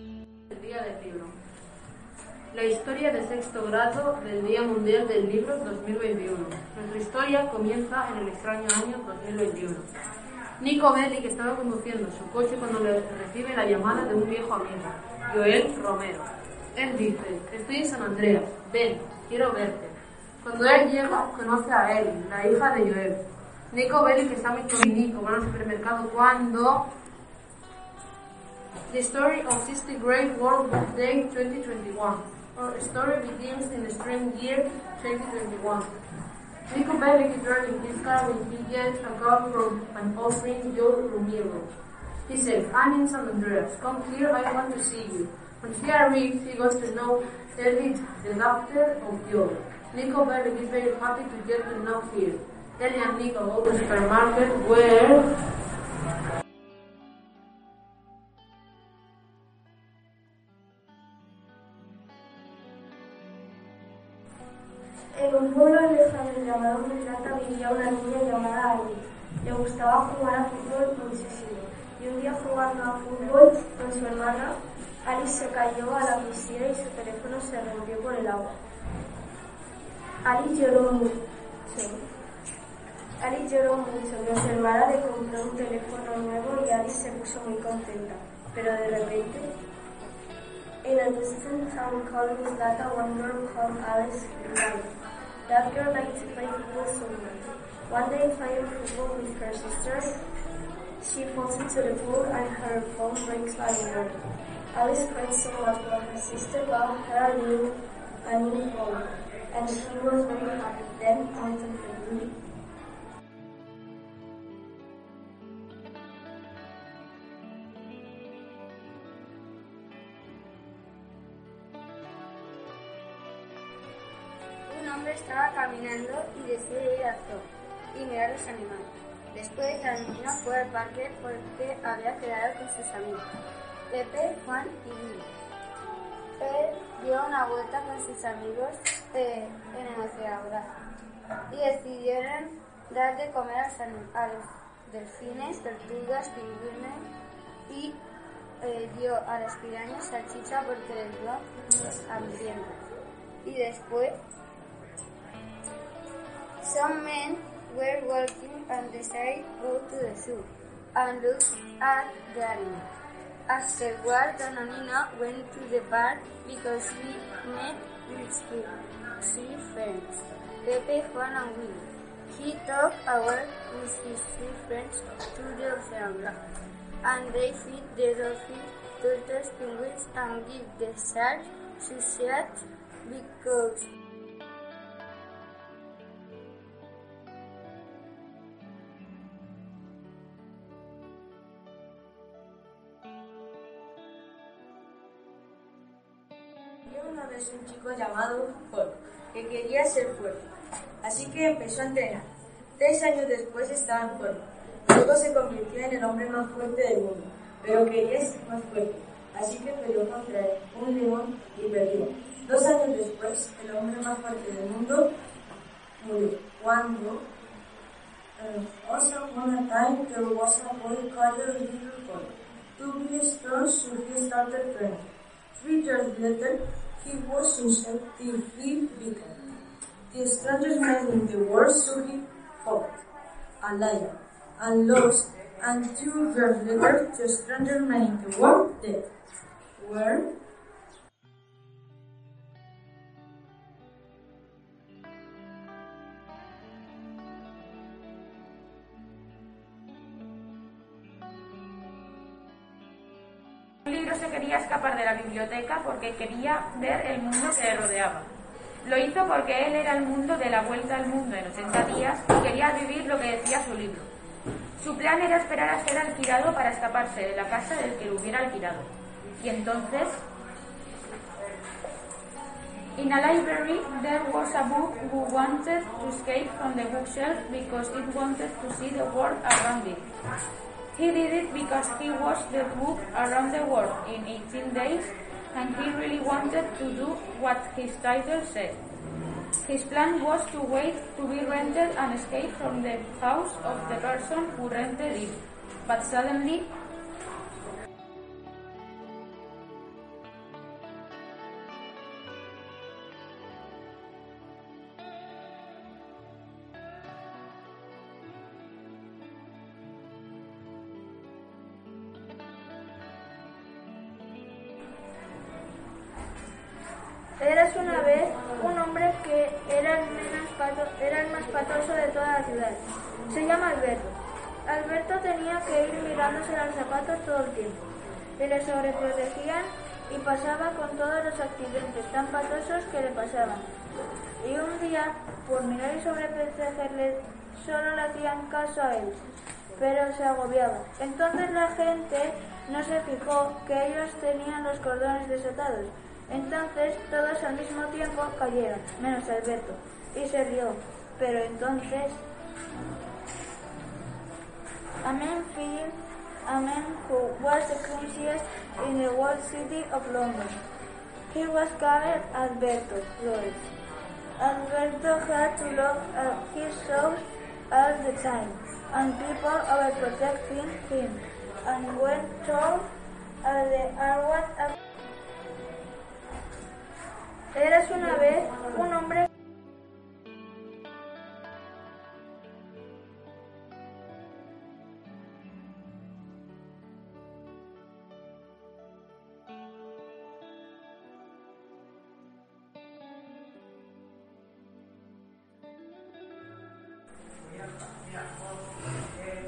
El Día del Libro. La historia de sexto grado del Día Mundial del Libro 2021. Nuestra historia comienza en el extraño año 2021. Nico Belli, que estaba conduciendo su coche cuando le recibe la llamada de un viejo amigo, Joel Romero. Él dice, estoy en San Andreas, ven, quiero verte. Cuando él llega, conoce a Ellie, la hija de Joel. Nico Belli, que está muy con Nico, van al supermercado cuando The story of 60 Great World Day 2021. Our story begins in the spring year 2021. Nico Bellic is driving his car when he gets a call from an old friend, Joe Romero. He says, I'm in San Andreas. Come here, I want to see you. When he arrives, he goes to know Ellie, the doctor of Joe. Nico Bellic is very happy to get to know here. Ellie and Nico go to the supermarket where Mislata vivía una niña llamada Ali. Le gustaba jugar a fútbol muchísimo. Y un día jugando a fútbol con su hermana, Alice se cayó a la piscina y su teléfono se rompió por el agua. Alice lloró mucho. Alice lloró mucho, pero su hermana le compró un teléfono nuevo y Alice se puso muy contenta. Pero de repente, in a distant town called Mislata, one girl called Alice died. That girl liked to play football so. One day playing football with her sister, she falls into the pool and her phone breaks water. Alice cries so much her sister bought her new, a new phone, and she was very happy. Then, out of los animales. Después la niña fue al parque porque había quedado con sus amigos, Pepe, Juan y Billy. Él dio una vuelta con sus amigos eh, en el océano y decidieron dar de comer a los, a los delfines, tortugas, pingüinos y eh, dio a las pirañas salchicha porque les dio unos hambrientos. Y después Some men were walking and decided to go to the zoo and look at the animals. Afterward, Danonino went to the park because he met with his three friends, Pepe, Juan and Willy. He took over with his three friends to the ocean and they feed the dolphins, turtles, penguins and give the sharks sushi because que quería ser fuerte, así que empezó a entrenar. Tres años después estaba en forma. Luego se convirtió en el hombre más fuerte del mundo, pero quería ser más fuerte, así que peleó contra un león y perdió. Dos años después, el hombre más fuerte del mundo murió. Cuando uh, also on a time there was a boy called Little Hulk. To be strong, so he started training. Three years later, he was himself till he became the strongest man in the world, so he fought a lion and lost, and two years later, the strongest man in the world dead. Where? Escapar de la biblioteca porque quería ver el mundo que le rodeaba. Lo hizo porque él era el mundo de la vuelta al mundo en 80 días y quería vivir lo que decía su libro. Su plan era esperar a ser alquilado para escaparse de la casa del que lo hubiera alquilado. Y entonces, in a library there was a book who wanted to escape from the bookshelf because it wanted to see the world around it. He did it because he watched the book around the world in 18 days and he really wanted to do what his title said. His plan was to wait to be rented and escape from the house of the person who rented it. But suddenly, Eras una vez un hombre que era el, menos pato, era el más patoso de toda la ciudad. Se llama Alberto. Alberto tenía que ir mirándose los zapatos todo el tiempo. Se le sobreprotegían y pasaba con todos los accidentes tan patosos que le pasaban. Y un día, por mirar y sobreprotegerle, solo le hacían caso a él, pero se agobiaba. Entonces la gente no se fijó que ellos tenían los cordones desatados entonces todos al mismo tiempo cayeron, menos Alberto, y se rió. Pero entonces, a man feeling, a man who was the craziest in the whole city of London. He was called Alberto Flores. Alberto had to look at his shows all the time, and people overprotecting him, and when told uh, the Arwan Eras una vez un hombre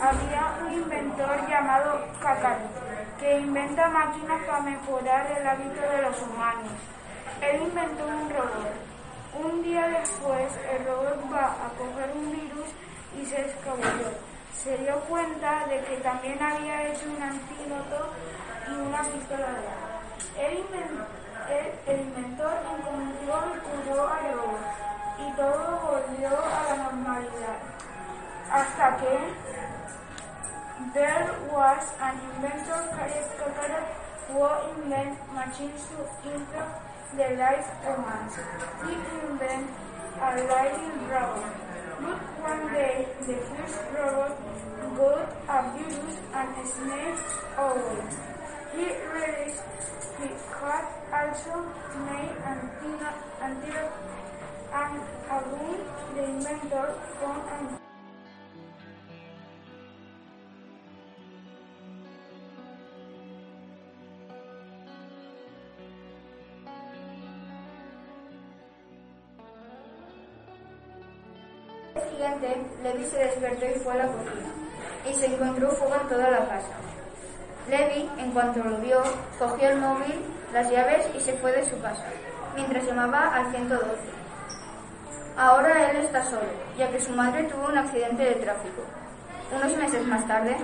Había un inventor llamado Kakari que inventa máquinas para mejorar el hábito de los humanos. Él inventó un robot. Un día después, el robot va a coger un virus y se escabulló. Se dio cuenta de que también había hecho un antídoto y una pistola de El, el, inventor encontró y curó al robot y todo volvió a la normalidad. Hasta que there was an inventor who invented machines to improve the life of man. He invented a lighting robot. But one day, the first robot got a virus and snapped away. He realized he had also made an antidote and a again the inventor found an siguiente, Levi se despertó y fue a la cocina, y se encontró fuego en toda la casa. Levi, en cuanto lo vio, cogió el móvil, las llaves y se fue de su casa, mientras llamaba al 112. Ahora él está solo, ya que su madre tuvo un accidente de tráfico. Unos meses más tarde,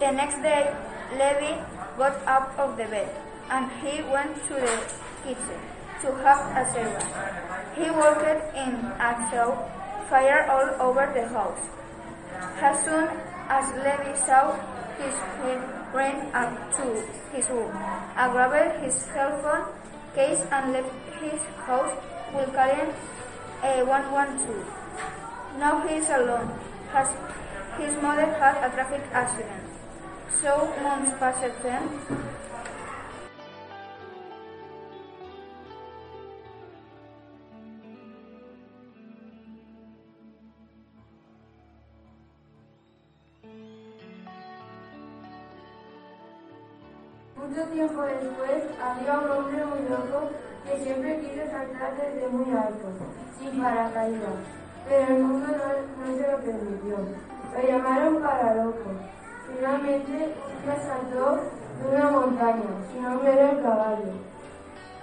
the next day, Levi got up of the bed and he went to the kitchen to have a servant. He walked in and saw fire all over the house. As soon as Levi saw his friend ran up to his room, and grabbed his cell phone case and left his house with calling a eh, 112. Now he is alone. Has his mother had a traffic accident. So months passed then, Mucho tiempo después, había un hombre muy loco que siempre quiso saltar desde muy alto, sin paracaídas, pero el mundo no, se lo permitió. Lo llamaron para loco. Finalmente, se saltó de una montaña, su nombre era el caballo,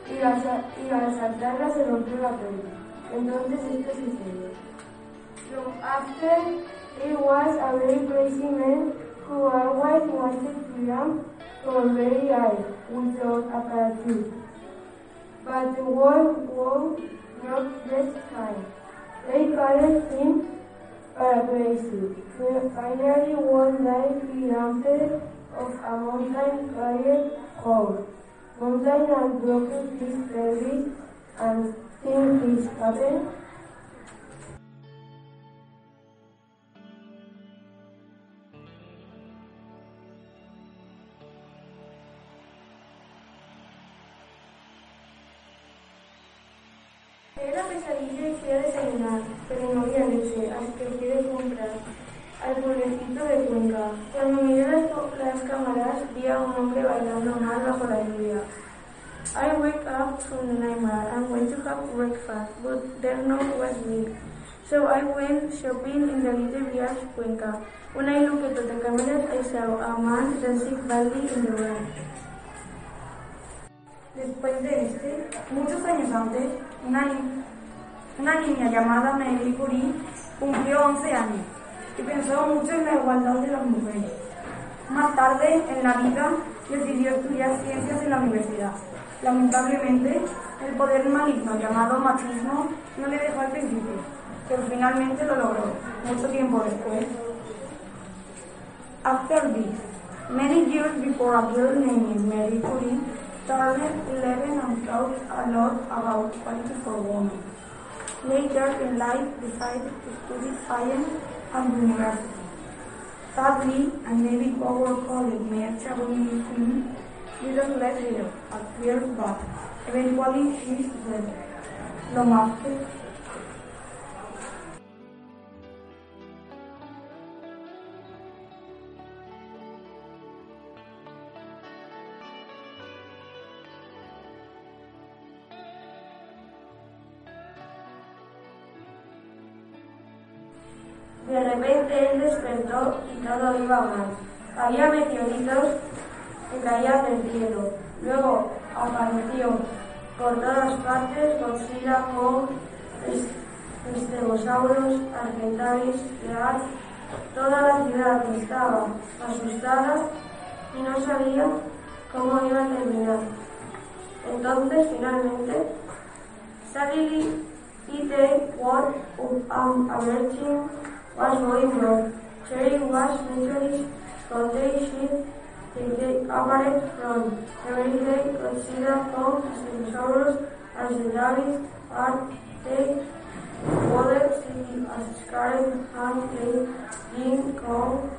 y, al saltarla se rompió la pierna. Entonces esto sucedió. So after, it was a very crazy man who always wanted freedom from very high without a parachute. But the world was not this time. They called him crazy. Finally one night he jumped of a mountain carried home. Mountain and broken his pelvis and things happened Era pesadilla y fui desayunar, pero no había leche, así que fui a comprar al pueblecito de Cuenca. Cuando miré las, las cámaras, vi a un hombre bailando mal bajo la lluvia. I wake up from the nightmare and went to have breakfast, but there no was milk. So I went shopping in the little village Cuenca. When I looked at the cameras, I saw a man dancing badly in the rain. Después de este, muchos años antes, una, ni- una niña llamada Mary Curie cumplió 11 años y pensó mucho en la igualdad de las mujeres. Más tarde, en la vida, decidió estudiar ciencias en la universidad. Lamentablemente, el poder maligno llamado machismo no le dejó al principio, pero finalmente lo logró, mucho tiempo después. After this, many years before a girl named Mary Curie turned 11 and thought a lot about equality for women. Later in life decided to study science and university. Sadly, a Navy Power colleague Mayor Queen didn't let her appear but eventually she más que De repente él despertó y todo iba mal. Había meteoritos que caían del cielo. Luego apareció por todas partes Godzilla, Kong, es- Estegosaurus, Argentavis, Real. Toda la ciudad estaba asustada y no sabía cómo iba a terminar. Entonces, finalmente, Suddenly, it what um, everything was going wrong. Cherry was literally contagious. They appeared from everyday consider from dinosaurs as the rabbits are they water city as scarlet and they being called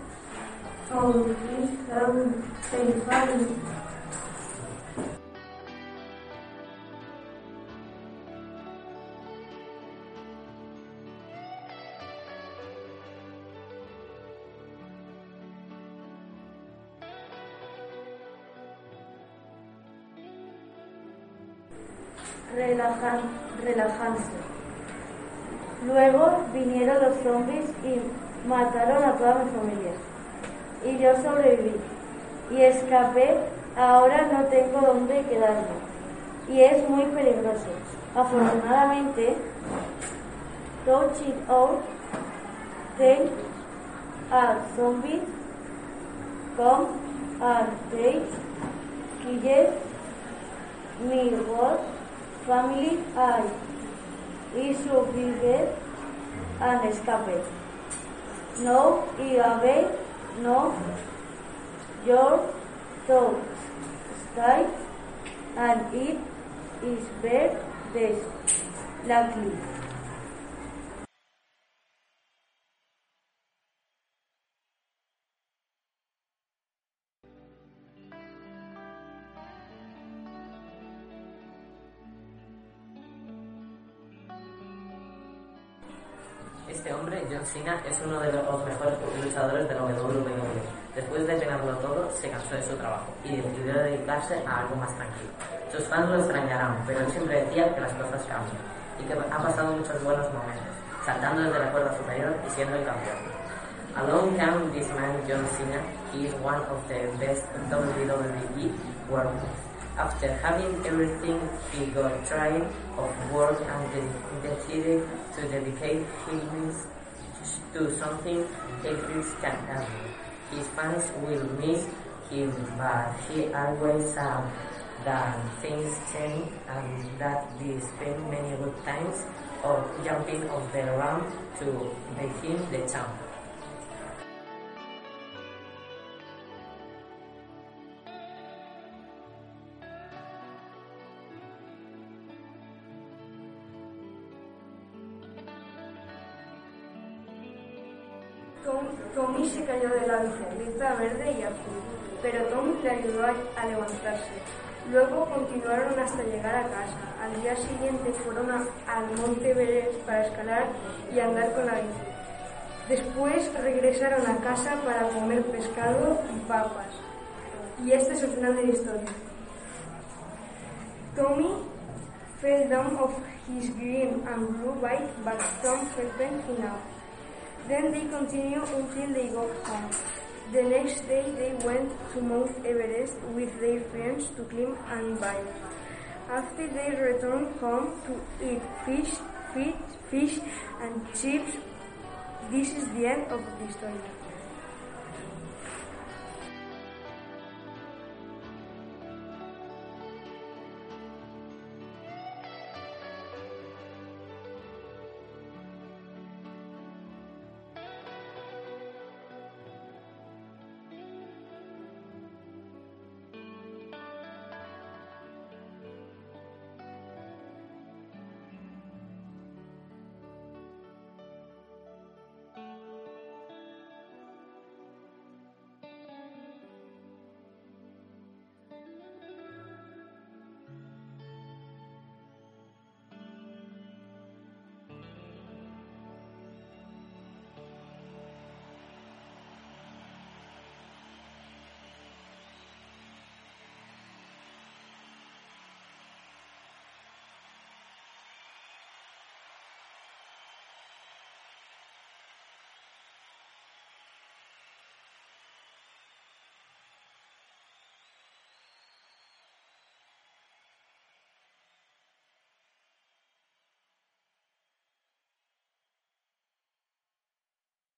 from this um, they family. Relajan- relajarse. Luego vinieron los zombies y mataron a toda mi familia. Y yo sobreviví. Y escapé, ahora no tengo dónde quedarme. Y es muy peligroso. Afortunadamente, touch it out, take a zombies, come and take, kills mi whole family I y survived and escaped. No y away, no your thoughts stay and it is bad this luckily. John Cena, es uno de los mejores luchadores de WWE. Después de ganarlo todo, se cansó de su trabajo y decidió dedicarse a algo más tranquilo. Sus fans lo extrañarán, pero él siempre decía que las cosas cambian y que ha pasado muchos buenos momentos, saltando desde la cuerda superior y siendo el campeón. Along came this man, John Cena. He is one of the best WWE workers. After having everything, he got tired of work and de- decided to dedicate himself to something every have. His fans will miss him, but he always saw that things change and that they spend many good times of jumping off the ramp to make him the champ. Tommy se cayó de la bicicleta verde y azul, pero Tom le ayudó a, levantarse. Luego continuaron hasta llegar a casa. Al día siguiente fueron al Monte Everest para escalar y andar con la bici. Después regresaron a casa para comer pescado y papas. Y este es el final de la historia. Tommy fell down off his green and blue bike, but Tom helped him enough. Then they continued until they got home. The next day they went to Mount Everest with their friends to climb and bike. After they returned home to eat fish, fish, fish and chips, this is the end of the story.